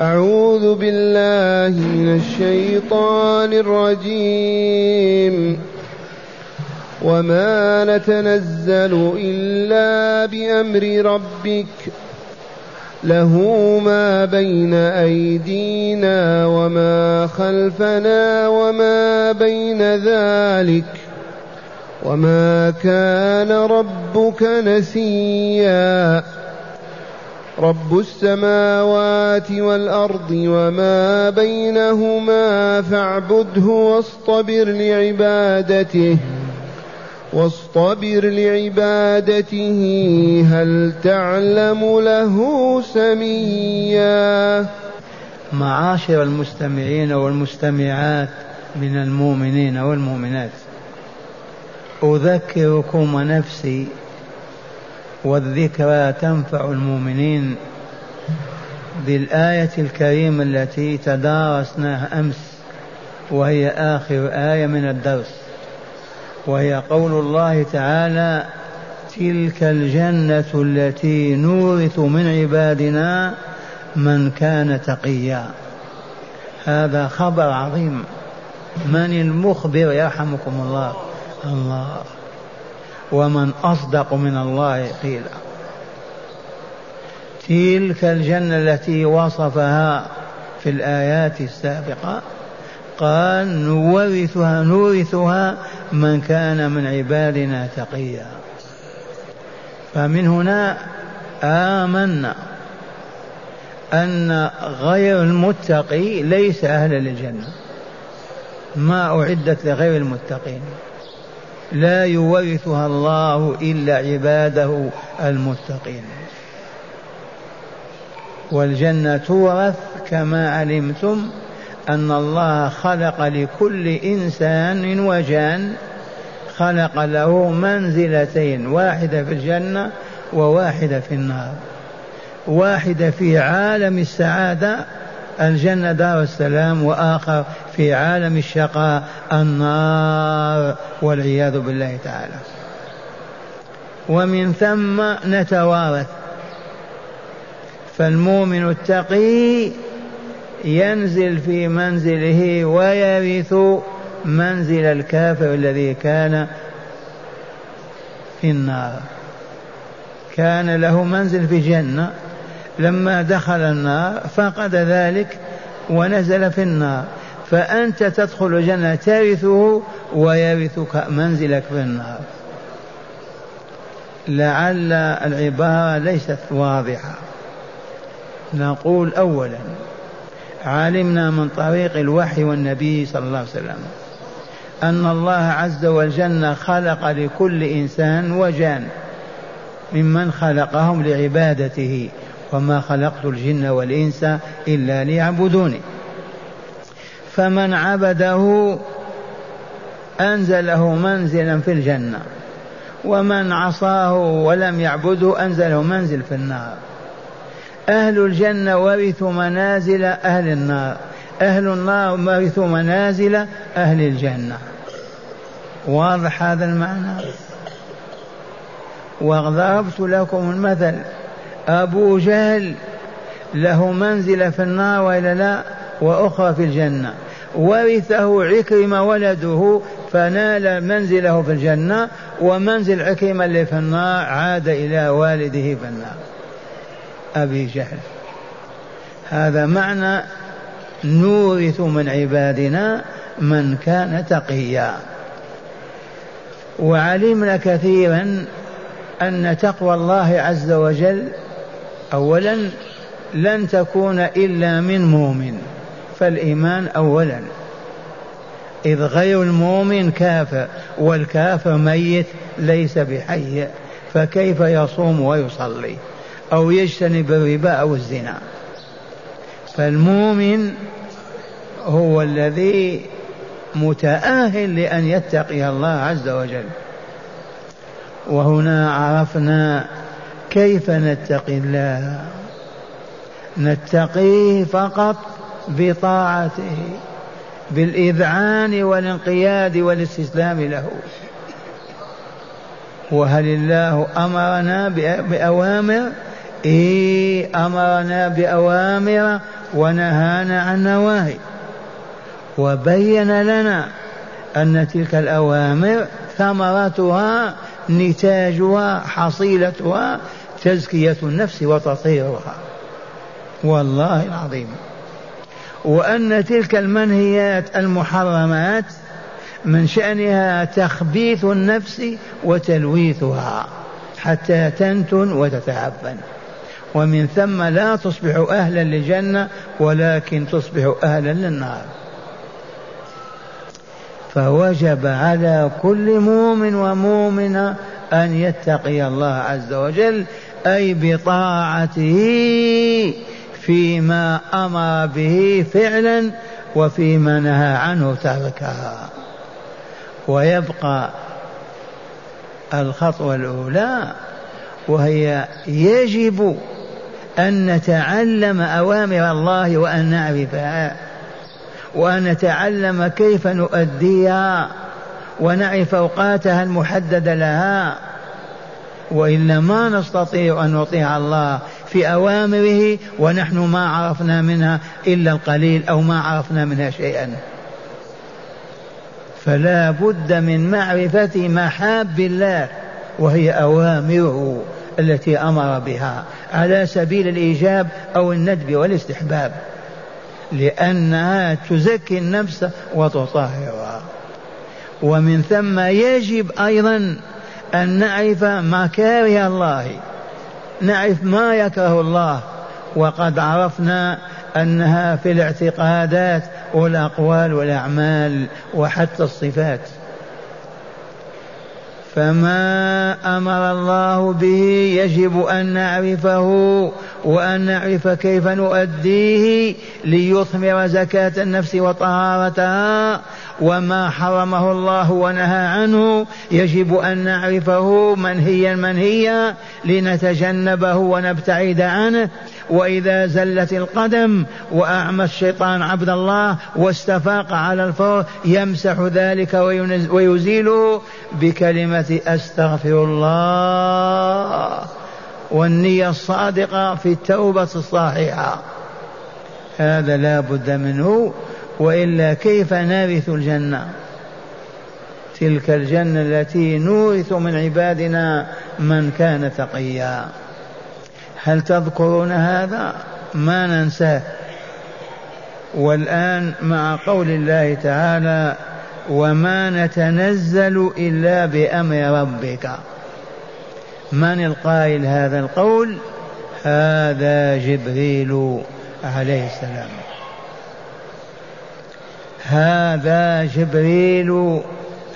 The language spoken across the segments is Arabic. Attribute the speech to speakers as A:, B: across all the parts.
A: أعوذ بالله من الشيطان الرجيم. وما نتنزل إلا بأمر ربك. له ما بين أيدينا وما خلفنا وما بين ذلك. وما كان ربك نسيا. رب السماوات والأرض وما بينهما فاعبده واصطبر لعبادته واصطبر لعبادته هل تعلم له سميا
B: معاشر المستمعين والمستمعات من المؤمنين والمؤمنات اذكركم ونفسي والذكرى تنفع المؤمنين بالآية الكريمة التي تدارسناها أمس وهي آخر آية من الدرس. وهي قول الله تعالى تلك الجنة التي نورث من عبادنا من كان تقيا هذا خبر عظيم. من المخبر يرحمكم الله؟ الله. ومن أصدق من الله قيلا تلك الجنة التي وصفها في الآيات السابقة قال نورثها نورثها من كان من عبادنا تقيا. فمن هنا آمنا أن غير المتقي ليس أهلا للجنة. ما أعدت لغير المتقين. لا يورثها الله إلا عباده المتقين. والجنة تورث كما علمتم أن الله خلق لكل إنسان وجان خلق له منزلتين واحدة في الجنة وواحدة في النار. واحدة في عالم السعادة الجنة دار السلام وآخر في عالم الشقاء النار والعياذ بالله تعالى. ومن ثم نتوارث. فالمؤمن التقي ينزل في منزله ويرث منزل الكافر الذي كان في النار. كان له منزل في الجنة. لما دخل النار فقد ذلك ونزل في النار. فأنت تدخل الجنة ترثه ويرثك منزلك في النار. لعل العبارة ليست واضحة. نقول أولا علمنا من طريق الوحي والنبي صلى الله عليه وسلم أن الله عز وجل خلق لكل إنسان وجان ممن خلقهم لعبادته وما خلقت الجن والإنس إلا ليعبدوني. فمن عبده أنزله منزلا في الجنة ومن عصاه ولم يعبده أنزله منزل في النار. أهل الجنة ورثوا منازل أهل النار أهل النار ورثوا منازل أهل الجنة. واضح هذا المعنى؟ وضربت لكم المثل أبو جهل له منزلة في النار وإلا لا؟ وأخرى في الجنة. ورثه عكرم ولده فنال منزله في الجنة ومنزل عكرم اللي في النار عاد إلى والده في النار. أبي جهل. هذا معنى نورث من عبادنا من كان تقيا. وعلمنا كثيرا أن تقوى الله عز وجل أولا لن تكون إلا من مؤمن. فالإيمان أولا. إذ غير المؤمن كافر والكافر ميت ليس بحي فكيف يصوم ويصلي؟ أو يجتنب الربا أو الزنا. فالمؤمن هو الذي متأهل لأن يتقي الله عز وجل. وهنا عرفنا كيف نتقي الله. نتقيه فقط بطاعته بالإذعان والانقياد والاستسلام له. وهل الله أمرنا بأوامر؟ إيه أمرنا بأوامر ونهانا عن نواهي. وبين لنا أن تلك الأوامر ثمرتها نتاجها حصيلتها تزكية النفس وتطهيرها. والله العظيم. وأن تلك المنهيات المحرمات من شأنها تخبيث النفس وتلويثها حتى تنتن وتتعفن ومن ثم لا تصبح أهلا للجنة ولكن تصبح أهلا للنار. فوجب على كل مؤمن ومؤمنة أن يتقي الله عز وجل أي بطاعته فيما أمر به فعلا وفيما نهى عنه تركها. ويبقى الخطوة الأولى وهي يجب أن نتعلم أوامر الله وأن نعرفها وأن نتعلم كيف نؤديها ونعرف أوقاتها المحددة لها. وإلا ما نستطيع أن نطيع الله في أوامره ونحن ما عرفنا منها إلا القليل أو ما عرفنا منها شيئا. فلا بد من معرفة محاب الله وهي أوامره التي أمر بها على سبيل الإيجاب أو الندب والاستحباب لأنها تزكي النفس وتطهرها. ومن ثم يجب أيضا أن نعرف مكاره الله نعرف ما يكره الله. وقد عرفنا أنها في الاعتقادات والأقوال والأعمال وحتى الصفات. فما أمر الله به يجب أن نعرفه وأن نعرف كيف نؤديه ليثمر زكاة النفس وطهارتها وما حرمه الله ونهى عنه يجب أن نعرفه منهيا منهيا لنتجنبه ونبتعد عنه. وإذا زلت القدم وأعمى الشيطان عبد الله واستفاق على الفور يمسح ذلك ويزيله بكلمة أستغفر الله. والنية الصادقة في التوبة الصحيحة. هذا لا بد منه. وإلا كيف نرث الجنة؟ تلك الجنة التي نورث من عبادنا من كان تقيا. هل تذكرون هذا؟ ما ننساه. والآن مع قول الله تعالى وما نتنزل إلا بأمر ربك. من القائل هذا القول؟ هذا جبريل عليه السلام. هذا جبريل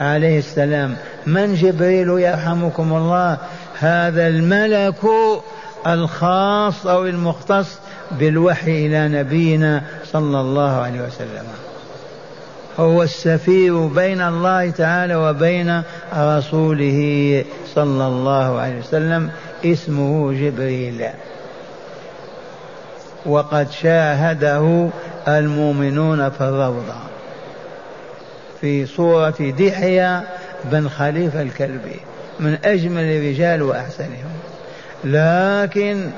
B: عليه السلام. من جبريل يرحمكم الله؟ هذا الملك الخاص أو المختص بالوحي إلى نبينا صلى الله عليه وسلم. هو السفير بين الله تعالى وبين رسوله صلى الله عليه وسلم. اسمه جبريل. وقد شاهده المؤمنون في الروضة. في صورة دحية بن خليفة الكلبي من أجمل الرجال وأحسنهم. لكن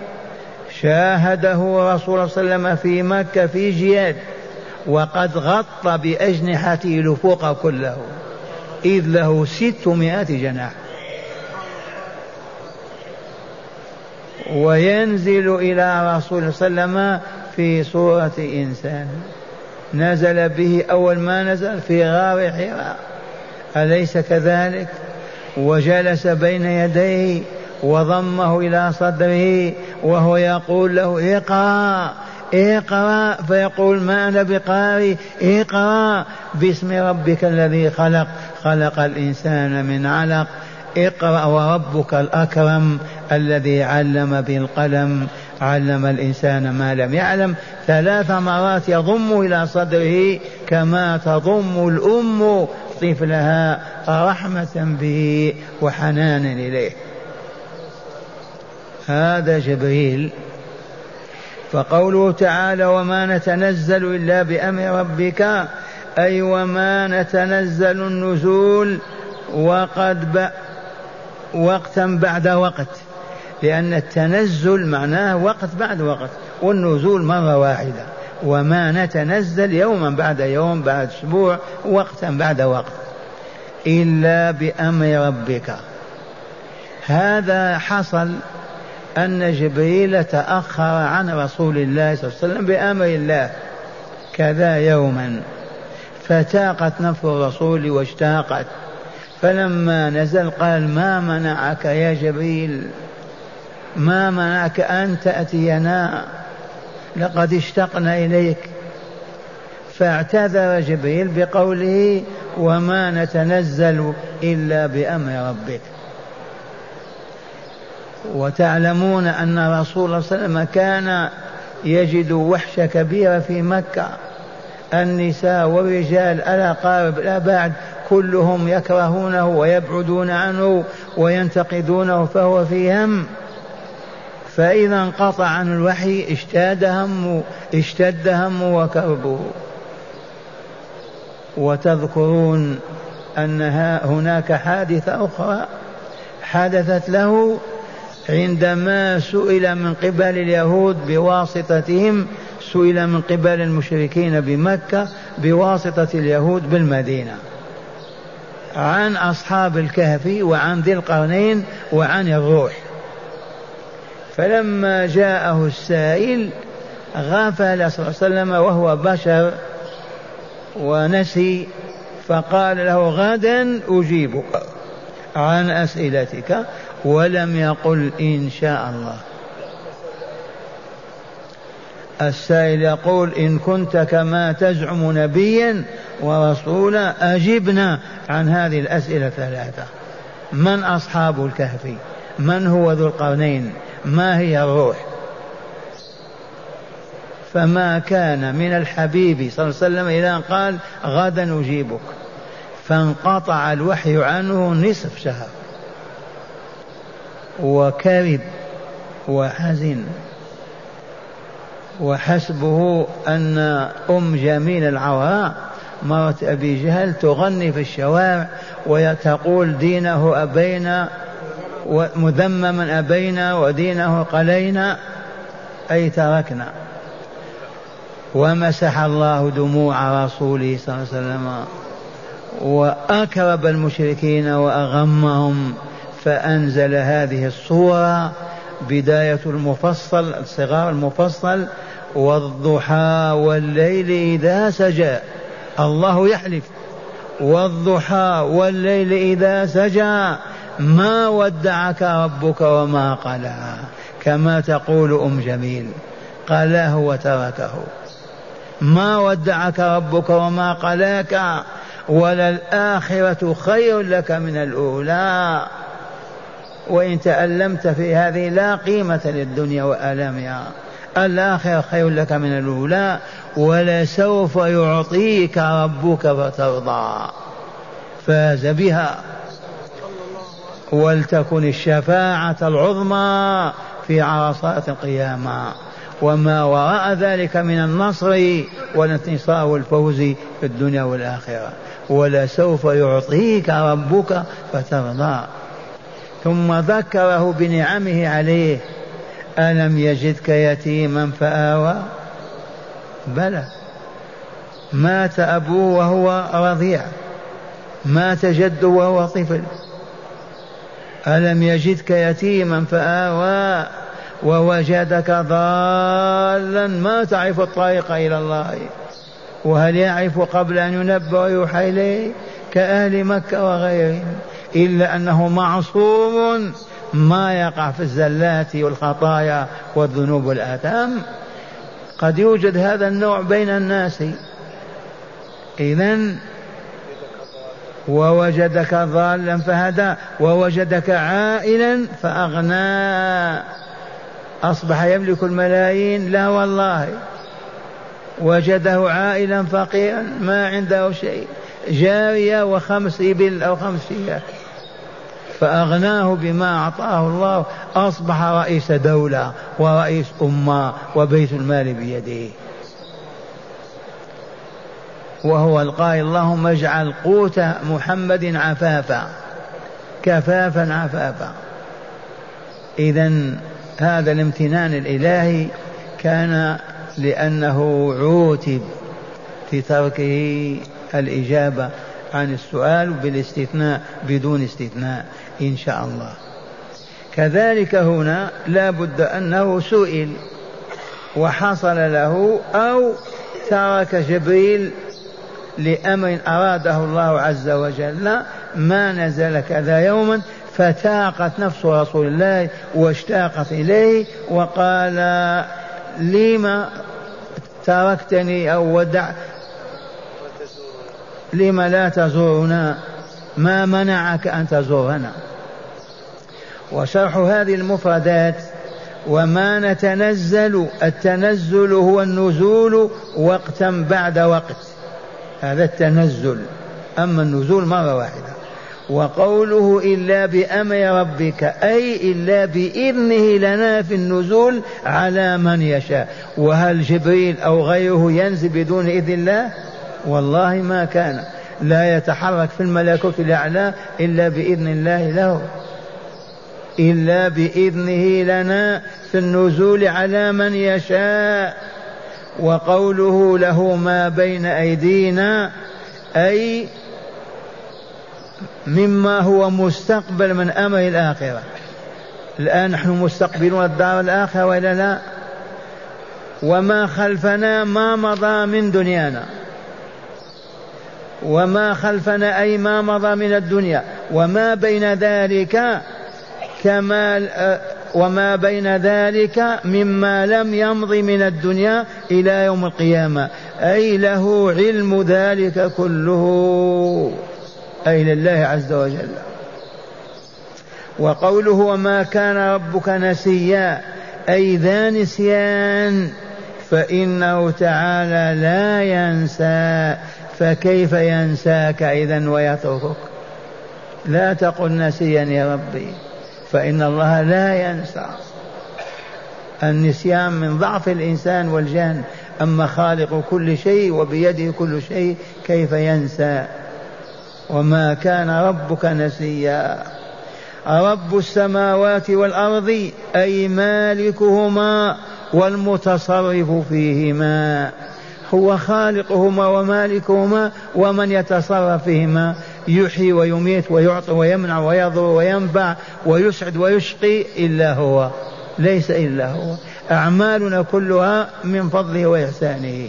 B: شاهده رسول الله صلى الله عليه وسلم في مكة في جياد وقد غطى بأجنحته لفوق كله. إذ له ستمائة جناح. وينزل إلى رسول الله صلى الله عليه وسلم في صورة إنسان. نزل به أول ما نزل في غار حراء. أليس كذلك؟ وجلس بين يديه وضمه إلى صدره وهو يقول له اقرأ اقرأ فيقول ما أنا بقاري اقرأ. باسم ربك الذي خلق خلق الإنسان من علق. اقرأ وربك الأكرم الذي علم بالقلم. علم الإنسان ما لم يعلم ثلاث مرات يضم إلى صدره كما تضم الأم طفلها رحمة به وحنانا إليه. هذا جبريل. فقوله تعالى وما نتنزل إلا بأمر ربك أي وما نتنزل النزول وقد ب... وقتا بعد وقت لأن التنزل معناه وقت بعد وقت والنزول مرة واحدة. وما نتنزل يوما بعد يوم بعد أسبوع وقتا بعد وقت. إلا بأمر ربك. هذا حصل أن جبريل تأخر عن رسول الله صلى الله عليه وسلم بأمر الله. كذا يوما. فتاقت نفس الرسول واشتاقت. فلما نزل قال ما منعك يا جبريل؟ ما منعك أن تاتينا لقد اشتقنا إليك. فاعتذر جبريل بقوله وما نتنزل إلا بأمر ربك. وتعلمون أن رسول الله صلى الله عليه وسلم كان يجد وحشه كبيره في مكة. النساء والرجال الأقارب الأباعد كلهم يكرهونه ويبعدون عنه وينتقدونه فهو في هم. فإذا انقطع عن الوحي اشتاد همه اشتد همه وكربه وتذكرون أن هناك حادثة أخرى حدثت له عندما سئل من قبل اليهود بواسطتهم سئل من قبل المشركين بمكة بواسطة اليهود بالمدينة. عن أصحاب الكهف وعن ذي القرنين وعن الروح. فلما جاءه السائل غفل صلى الله عليه وسلم وهو بشر ونسي فقال له غدا أجيبك عن أسئلتك ولم يقل إن شاء الله. السائل يقول إن كنت كما تزعم نبيا ورسولا أجبنا عن هذه الأسئلة الثلاثة. من أصحاب الكهف؟ من هو ذو القرنين؟ ما هي الروح؟ فما كان من الحبيب صلى الله عليه وسلم إلى أن قال غدا أجيبك. فانقطع الوحي عنه نصف شهر. وكرب وحزن. وحسبه أن أم جميل العوراء مرة أبي جهل تغني في الشوارع وتقول دينه أبينا ومذمما أبينا ودينه قلينا أي تركنا. ومسح الله دموع رسوله صلى الله عليه وسلم وأكرب المشركين وأغمهم فأنزل هذه الصورة بداية المفصل الصغار المفصل والضحى والليل إذا سجى. الله يحلف. والضحى والليل إذا سجى. ما ودعك ربك وما قلى كما تقول أم جميل قلاه وتركه ما ودعك ربك وما قلاك وللآخرة خير لك من الأولى. وإن تألمت في هذه لا قيمة للدنيا وآلامها الآخرة خير لك من الأولى ولسوف يعطيك ربك فترضى. فاز بها. ولتكن الشفاعة العظمى في عرصات القيامة. وما وراء ذلك من النصر والانتصار والفوز في الدنيا والآخرة. ولسوف يعطيك ربك فترضى. ثم ذكره بنعمه عليه. ألم يجدك يتيما فآوى؟ بلى. مات أبوه وهو رضيع. مات جده وهو طفل. ألم يجدك يتيما فآوى ووجدك ضالا ما تعرف الطريق إلى الله؟ وهل يعرف قبل أن ينبأ ويوحى إليه كأهل مكة وغيرهم؟ إلا أنه معصوم ما يقع في الزلات والخطايا والذنوب والآثام. قد يوجد هذا النوع بين الناس. إذا ووجدك ضالا فهدى ووجدك عائلا فأغنى. أصبح يملك الملايين لا والله. وجده عائلا فقيرا ما عنده شيء. جارية وخمس إبل أو خمس شياه فأغناه بما أعطاه الله. أصبح رئيس دولة ورئيس أمة وبيت المال بيده. وهو القائل اللهم اجعل قوت محمد عفافا. كفافا عفافا. إذا هذا الامتنان الإلهي كان لأنه عوتب في تركه الإجابة عن السؤال بالاستثناء بدون استثناء إن شاء الله. كذلك هنا لا بد أنه سئل وحصل له أو ترك جبريل لأمر أراده الله عز وجل ما نزل كذا يوما فتاقت نفس رسول الله واشتاقت إليه وقال لما تركتني أو ودع لم لا تزورنا؟ ما منعك أن تزورنا؟ وشرح هذه المفردات وما نتنزل التنزل هو النزول وقتا بعد وقت. هذا التنزل. أما النزول مرة واحدة. وقوله إلا بأمر ربك أي إلا بإذنه لنا في النزول على من يشاء. وهل جبريل أو غيره ينزل بدون إذن الله؟ والله ما كان. لا يتحرك في الملكوت الأعلى إلا بإذن الله له. إلا بإذنه لنا في النزول على من يشاء. وقوله له ما بين أيدينا أي مما هو مستقبل من أمر الآخرة. الآن نحن مستقبلون الدار الآخرة ولا لا؟ وما خلفنا ما مضى من دنيانا. وما خلفنا أي ما مضى من الدنيا. وما بين ذلك كما وما بين ذلك مما لم يمض من الدنيا إلى يوم القيامة. أي له علم ذلك كله. أي لله عز وجل. وقوله وما كان ربك نسيا. أي ذا نسيان. فإنه تعالى لا ينسى. فكيف ينساك إذا ويتركك؟ لا تقل نسيا يا ربي. فإن الله لا ينسى النسيان من ضعف الإنسان والجان أما خالق كل شيء وبيده كل شيء كيف ينسى؟ وما كان ربك نسيا. رب السماوات والأرض أي مالكهما والمتصرف فيهما. هو خالقهما ومالكهما ومن يتصرف فيهما. يحيي ويميت ويعطي ويمنع ويضر وينفع ويسعد ويشقي إلا هو. ليس إلا هو. أعمالنا كلها من فضله وإحسانه.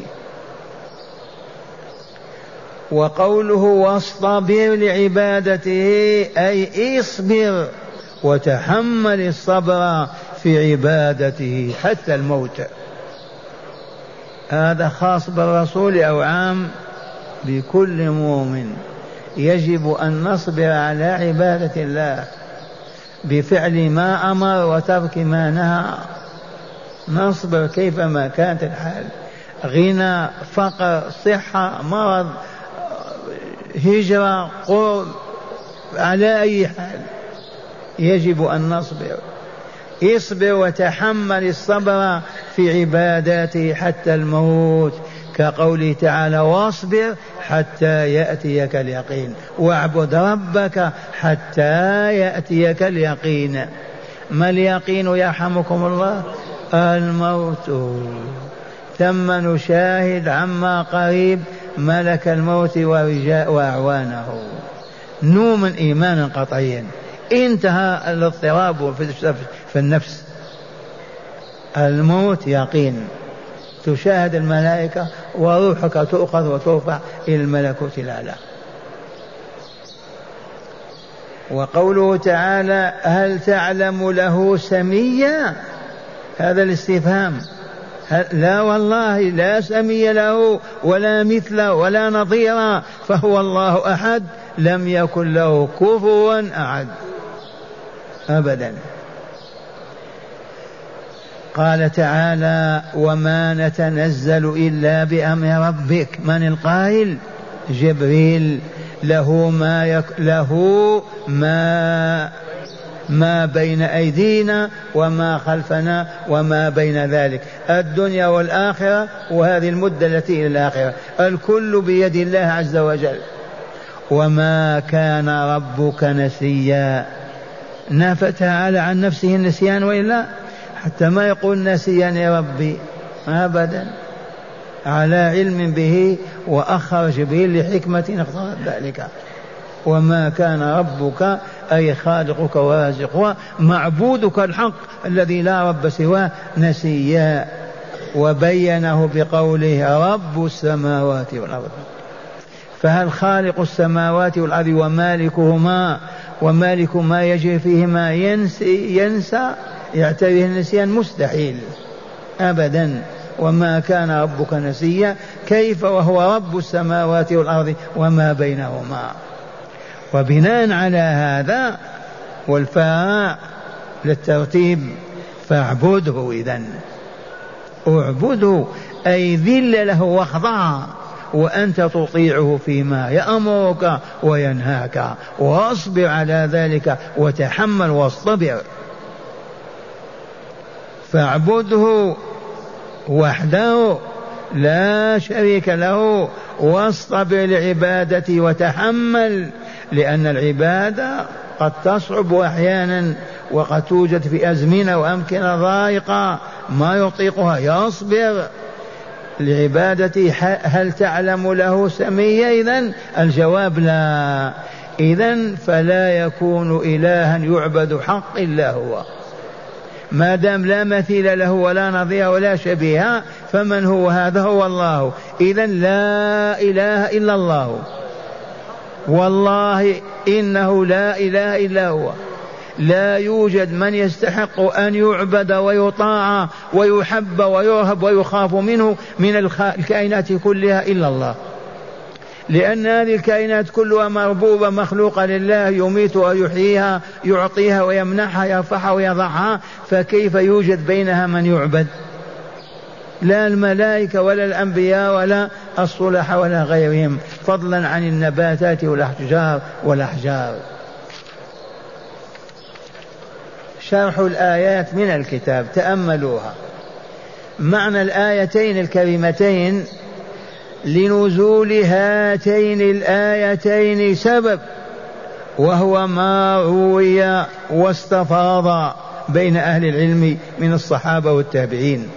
B: وقوله واصطبر لعبادته أي اصبر وتحمل الصبر في عبادته حتى الموت. هذا خاص بالرسول أو عام بكل مؤمن. يجب أن نصبر على عبادة الله بفعل ما أمر وترك ما نهى. نصبر كيفما كانت الحال. غنى فقر صحة مرض هجرة قرب على أي حال. يجب أن نصبر. اصبر وتحمل الصبر في عباداته حتى الموت. كقوله تعالى واصبر حتى يأتيك اليقين واعبد ربك حتى يأتيك اليقين. ما اليقين يرحمكم الله؟ الموت. ثم نشاهد عما قريب ملك الموت وأعوانه. نوما إيمانا قطعيا. انتهى الاضطراب في النفس. الموت يقين. تشاهد الملائكة وروحك تؤخذ وترفع إلى الملكوت الأعلى. وقوله تعالى هل تعلم له سميا؟ هذا الاستفهام. لا والله لا سمي له ولا مثل ولا نظير فهو الله أحد لم يكن له كفوا أحد. أبدا. قال تعالى وما نتنزل إلا بأمر ربك. من القائل؟ جبريل. له ما يك له ما ما بين أيدينا وما خلفنا وما بين ذلك. الدنيا والآخرة وهذه المدة التي إلى الآخرة. الكل بيد الله عز وجل. وما كان ربك نسيا. نفى تعالى عن نفسه النسيان وإلا؟ حتى ما يقول نسيا يا ربي أبدا. على علم به وأخر جبريل لحكمة اقتضت ذلك. وما كان ربك أي خالقك ورازقك معبودك الحق الذي لا رب سواه نسيا. وبينه بقوله رب السماوات والأرض. فهل خالق السماوات والأرض ومالكهما ومالك ما يجري فيهما ينسي ينسى؟ يعتريه النسيان مستحيل أبدا. وما كان ربك نسيا كيف وهو رب السماوات والأرض وما بينهما. وبناء على هذا والفاء للترتيب فاعبده إذا اعبده أي ذل له واخضع وأنت تطيعه فيما يأمرك وينهاك. واصبر على ذلك وتحمل واصطبر. فاعبده وحده لا شريك له واصطبر لعبادته وتحمل لأن العبادة قد تصعب أحيانا وقد توجد في أزمنة وأمكنة ضائقة ما يطيقها. يصبر لعبادته هل تعلم له سمية؟ إذا الجواب لا. إذا فلا يكون إلها يعبد حق إلا هو. ما دام لا مثيل له ولا نظير ولا شبيه فمن هو هذا؟ هو الله. إذا لا إله إلا الله. والله إنه لا إله إلا هو. لا يوجد من يستحق أن يعبد ويطاع ويحب ويرهب ويخاف منه من الكائنات كلها إلا الله. لأن هذه الكائنات كلها مربوبة مخلوقة لله يميت ويحييها يعطيها ويمنحها يرفعها ويضعها فكيف يوجد بينها من يعبد؟ لا الملائكة ولا الأنبياء ولا الصلح ولا غيرهم فضلا عن النباتات والأشجار والأحجار شرح الآيات من الكتاب تأملوها. معنى الآيتين الكريمتين لنزول هاتين الآيتين سبب وهو ما روي واستفاض بين أهل العلم من الصحابة والتابعين.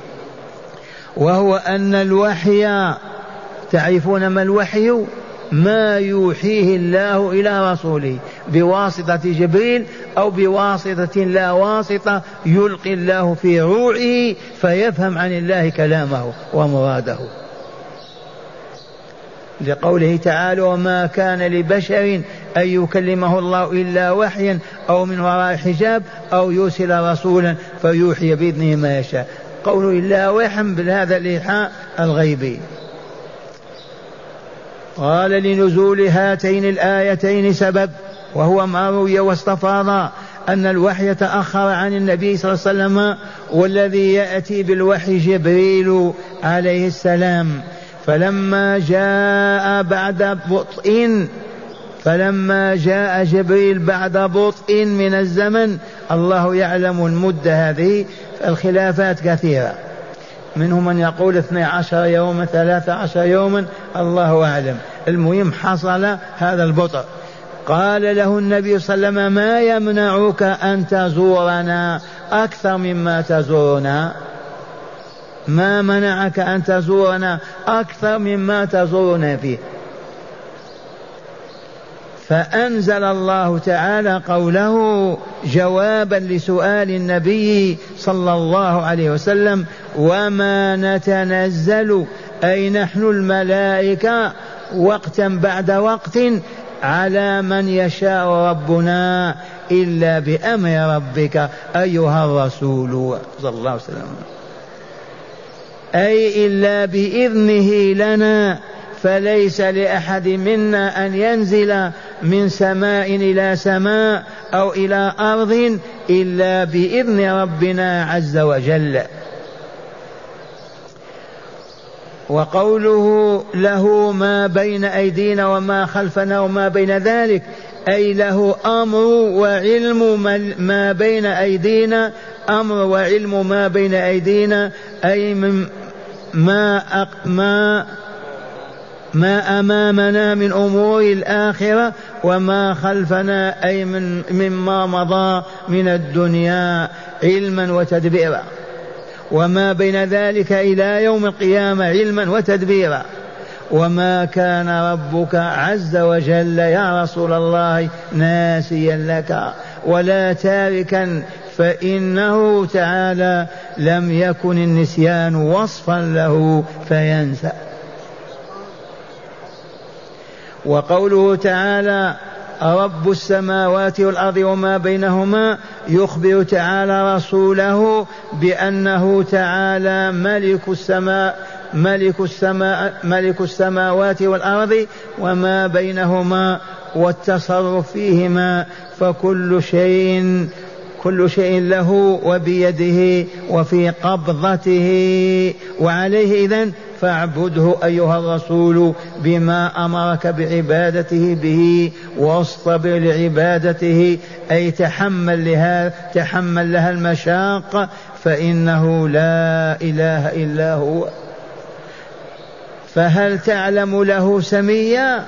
B: وهو أن الوحي تعرفون ما الوحي؟ ما يوحيه الله إلى رسوله بواسطة جبريل أو بواسطة لا واسطة يلقي الله في روعه فيفهم عن الله كلامه ومراده. لقوله تعالى وما كان لبشر أن يكلمه الله إلا وحيا أو من وراء حجاب أو يرسل رسولا فيوحي بإذنه ما يشاء. قوله إلا وحيا بهذا الإيحاء الغيبي. قال لنزول هاتين الآيتين سبب وهو ما روي واستفاض أن الوحي تأخر عن النبي صلى الله عليه وسلم والذي يأتي بالوحي جبريل عليه السلام. فلما جاء بعد بطء فلما جاء جبريل بعد بطء من الزمن الله يعلم المدة هذه الخلافات كثيرة. منهم من يقول اثني عشر يوما ثلاثة عشر يوما الله أعلم. المهم حصل هذا البطء. قال له النبي صلى الله عليه وسلم ما يمنعك أن تزورنا؟ أكثر مما تزورنا. ما منعك أن تزورنا أكثر مما تزورنا فيه. فأنزل الله تعالى قوله جوابا لسؤال النبي صلى الله عليه وسلم وما نتنزل؟ أي نحن الملائكة؟ وقتا بعد وقت على من يشاء ربنا إلا بأمر ربك أيها الرسول. صلى الله عليه وسلم. أي إلا بإذنه لنا فليس لأحد منا أن ينزل من سماء إلى سماء أو إلى أرض إلا بإذن ربنا عز وجل. وقوله له ما بين أيدينا وما خلفنا وما بين ذلك أي له أمر وعلم ما بين أيدينا أمر وعلم ما بين أيدينا أي من ما أق ما ما أمامنا من أمور الآخرة وما خلفنا أي من مما مضى من الدنيا علما وتدبيرا. وما بين ذلك إلى يوم القيامة علما وتدبيرا. وما كان ربك عز وجل يا رسول الله ناسيا لك ولا تاركا فإنه تعالى لم يكن النسيان وصفا له فينسى. وقوله تعالى رب السماوات والأرض وما بينهما يخبر تعالى رسوله بأنه تعالى ملك السماء ملك السماء ملك السماوات والأرض وما بينهما والتصرف فيهما فكل شيء كل شيء له وبيده وفي قبضته. وعليه إذن فاعبده أيها الرسول بما أمرك بعبادته به. واصطبر لعبادته. أي تحمل لها تحمل لها المشاق فإنه لا إله إلا هو. فهل تعلم له سميا؟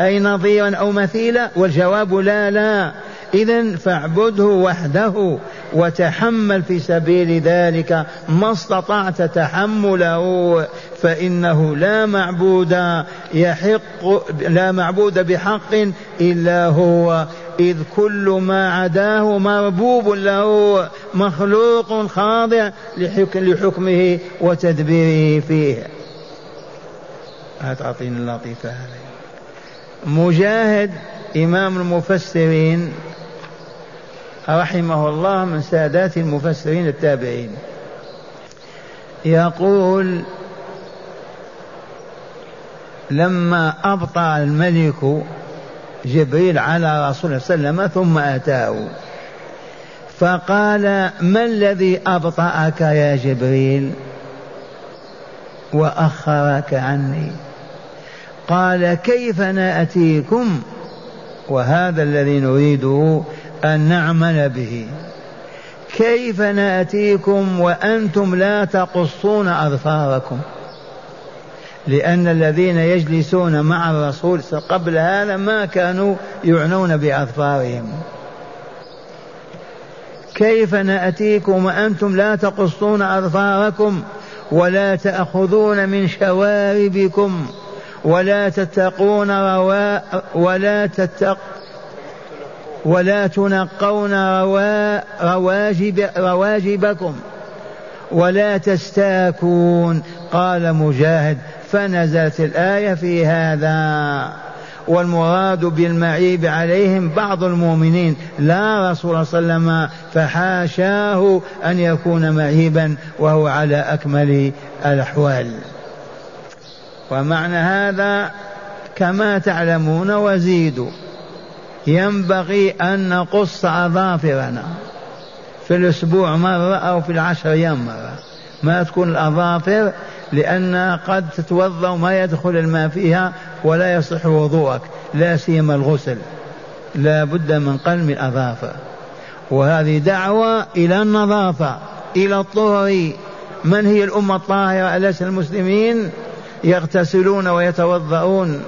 B: أي نظيرا أو مثيلا؟ والجواب لا لا. إذا فاعبده وحده وتحمل في سبيل ذلك ما استطعت تحمله فإنه لا معبود يحق لا معبود بحق إلا هو إذ كل ما عداه مربوب له مخلوق خاضع لحكمه وتدبيره فيه. هتعطيني اللطيفة هذه. مجاهد إمام المفسرين رحمه الله من سادات المفسرين التابعين. يقول لما أبطأ الملك جبريل على رسول الله صلى الله عليه وسلم ثم أتاه فقال ما الذي أبطأك يا جبريل؟ وأخرك عني. قال كيف نأتيكم؟ وهذا الذي نريده أن نعمل به. كيف نأتيكم وأنتم لا تقصون أظفاركم؟ لأن الذين يجلسون مع الرسول قبل هذا ما كانوا يعنون بأظفارهم. كيف نأتيكم وأنتم لا تقصون أظفاركم؟ ولا تأخذون من شواربكم ولا تتقون روا ولا تتق ولا تنقون روا رواجب رواجبكم ولا تستاكون. قال مجاهد فنزلت الآية في هذا. والمراد بالمعيب عليهم بعض المؤمنين. لا رسول صلى الله عليه وسلم فحاشاه أن يكون معيبا وهو على أكمل الأحوال. ومعنى هذا كما تعلمون وزيدوا ينبغي أن نقص أظافرنا في الأسبوع مرة أو في العشر أيام مرة. ما تكون الأظافر لأن قد تتوضأ وما يدخل الماء فيها ولا يصح وضوءك لا سيما الغسل. لا بد من قلم الأظافر. وهذه دعوة إلى النظافة إلى الطهر. من هي الأمة الطاهرة؟ أليس المسلمين؟ يغتسلون ويتوضؤون.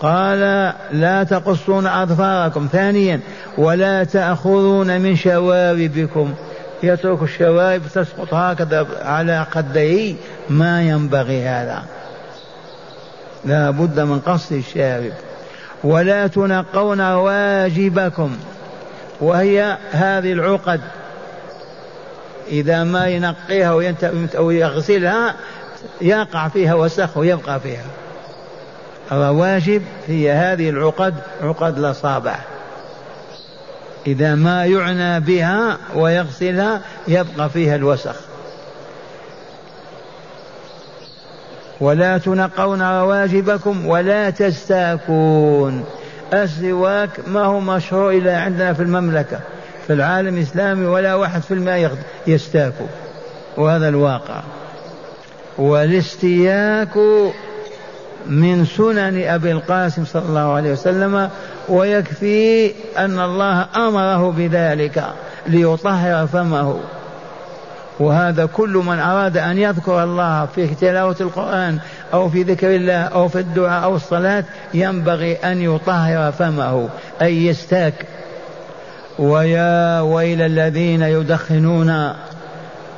B: قال لا تقصون أظفاركم. ثانيا ولا تأخذون من شواربكم. يترك الشوارب تسقط هكذا على قديه ما ينبغي هذا. لا بد من قص الشارب. ولا تنقون واجبكم. وهي هذه العقد. إذا ما ينقيها أو يغسلها يقع فيها وسخ ويبقى فيها. رواجب هي هذه العقد عقد الأصابع إذا ما يعنى بها ويغسلها يبقى فيها الوسخ. ولا تنقون رواجبكم ولا تستاكون. السواك ما هو مشروع إلا عندنا في المملكة. في العالم الإسلامي ولا واحد في الماء يستاك وهذا الواقع. والاستياك من سنن أبي القاسم صلى الله عليه وسلم ويكفي أن الله أمره بذلك ليطهر فمه. وهذا كل من أراد أن يذكر الله في تلاوة القرآن أو في ذكر الله أو في الدعاء أو الصلاة ينبغي أن يطهر فمه أي يستاك ويا ويل الذين يدخنون.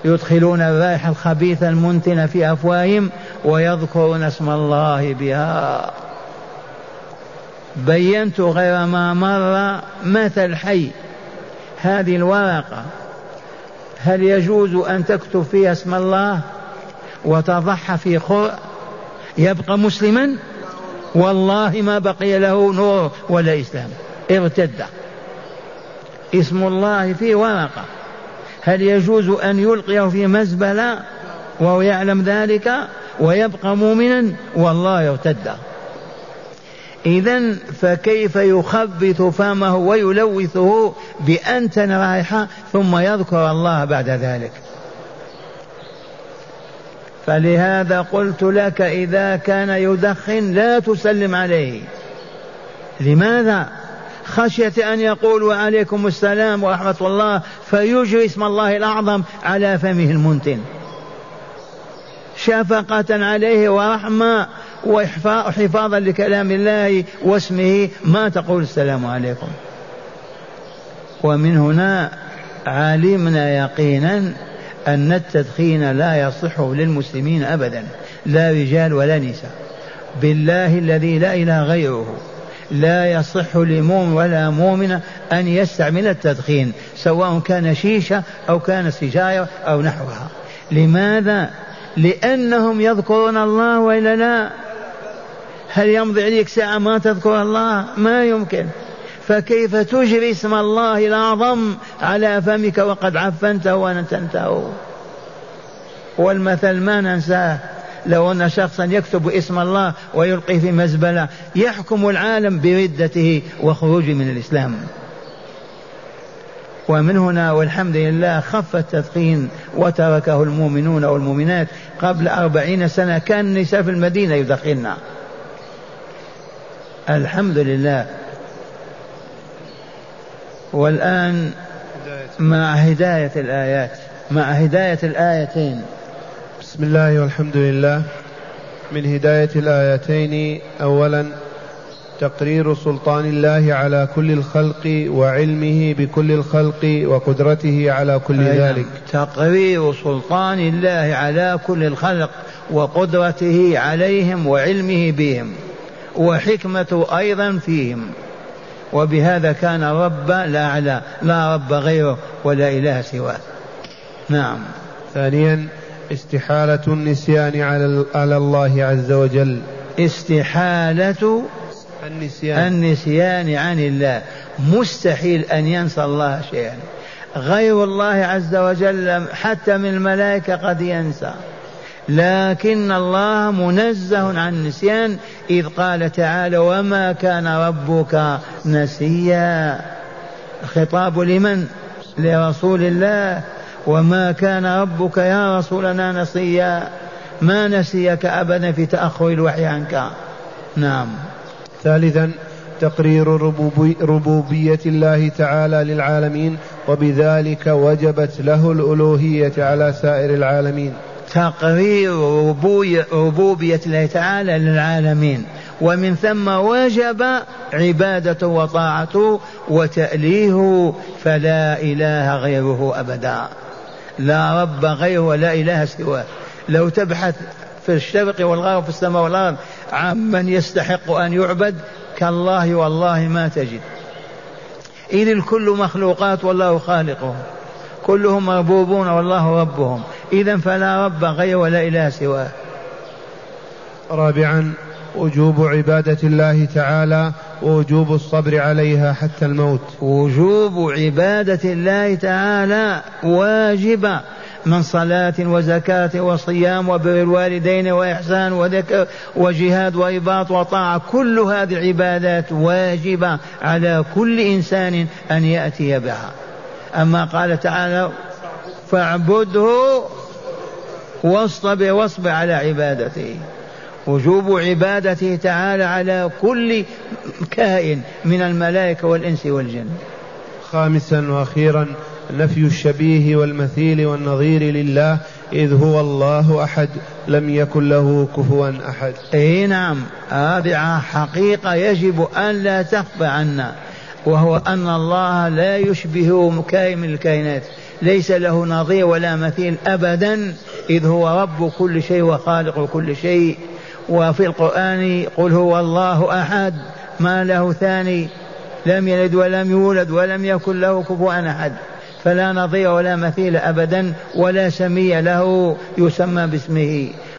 B: يدخلون الرائحة الخبيثة المنتنة في أفواههم ويذكرون اسم الله بها. بينت غير ما مر مثل حي هذه الورقة هل يجوز أن تكتب فيها اسم الله وتضحى في خرء يبقى مسلما؟ والله ما بقي له نور ولا إسلام ارتد. اسم الله في ورقة. هل يجوز أن يلقيه في مزبلة وهو يعلم ذلك ويبقى مؤمنا؟ والله ارتد إذا فكيف يخبث فمه ويلوثه بأنتن رائحة ثم يذكر الله بعد ذلك؟ فلهذا قلت لك إذا كان يدخن لا تسلم عليه. لماذا؟ خشية أن يقول وعليكم السلام ورحمة الله فيجري اسم الله الأعظم على فمه المنتن. شفقة عليه ورحمة وحفاظا لكلام الله واسمه ما تقول السلام عليكم. ومن هنا علمنا يقينا أن التدخين لا يصح للمسلمين أبدا لا رجال ولا نساء. بالله الذي لا إله غيره لا يصح لمؤمن ولا مؤمنة أن يستعمل التدخين سواء كان شيشة أو كان سجارة أو نحوها. لماذا؟ لأنهم يذكرون الله وإلا لا؟ هل يمضي عليك ساعة ما تذكر الله؟ ما يمكن. فكيف تجري اسم الله الأعظم على فمك وقد عفنته ونتنته؟ والمثل ما ننساه. لو أن شخصا يكتب اسم الله ويلقي في مزبلة يحكم العالم بردته وخروجه من الإسلام. ومن هنا والحمد لله خف التدخين وتركه المؤمنون والمؤمنات قبل أربعين سنة كان النساء في المدينة يدخلن الحمد لله. والآن مع هداية الآيات مع هداية الآيتين.
A: بسم الله والحمد لله. من هداية الآيتين أولا تقرير سلطان الله على كل الخلق وعلمه بكل الخلق وقدرته على كل ذلك.
B: تقرير سلطان الله على كل الخلق وقدرته عليهم وعلمه بهم وحكمته أيضا فيهم. وبهذا كان رب لا على لا رب غيره ولا إله سواه. نعم.
A: ثانيا استحالة النسيان على على الله عز وجل.
B: استحالة
A: النسيان.
B: النسيان عن الله. مستحيل أن ينسى الله شيئا. غير الله عز وجل حتى من الملائكة قد ينسى. لكن الله منزه عن النسيان. إذ قال تعالى وما كان ربك نسيا. خطاب لمن؟ لرسول الله. وما كان ربك يا رسولنا نسيا. ما نسيك أبدا في تأخر الوحي عنك. نعم.
A: ثالثا تقرير ربوبية الله تعالى للعالمين وبذلك وجبت له الألوهية على سائر العالمين.
B: تقرير ربوبية الله تعالى للعالمين. ومن ثم وجب عبادته وطاعته وتأليهه فلا إله غيره أبدا. لا رب غيره ولا إله سواه. لو تبحث في الشرق والغرب في السماء والأرض عمن يستحق أن يعبد كالله والله ما تجد. إذ الكل مخلوقات والله خالقهم. كلهم مربوبون والله ربهم. إذا فلا رب غير ولا إله سواه.
A: رابعا وجوب عبادة الله تعالى ووجوب الصبر عليها حتى الموت.
B: وجوب عبادة الله تعالى واجبة من صلاة وزكاة وصيام وبر الوالدين وإحسان وذكر وجهاد وإباط وطاعة كل هذه العبادات واجبة على كل إنسان أن يأتي بها. أما قال تعالى فاعبده واصطبر واصبر على عبادته. وجوب عبادته تعالى على كل كائن من الملائكة والإنس والجن.
A: خامسا وأخيرا نفي الشبيه والمثيل والنظير لله إذ هو الله أحد لم يكن له كفوا أحد.
B: أي نعم هذه حقيقة يجب أن لا تخفى عنا وهو أن الله لا يشبه كائن من الكائنات ليس له نظير ولا مثيل أبدا إذ هو رب كل شيء وخالق كل شيء. وفي القرآن قل هو الله أحد ما له ثاني لم يلد ولم يولد ولم يكن له كفوا أحد. فلا نظير ولا مثيل أبدا ولا سمي له يسمى باسمه.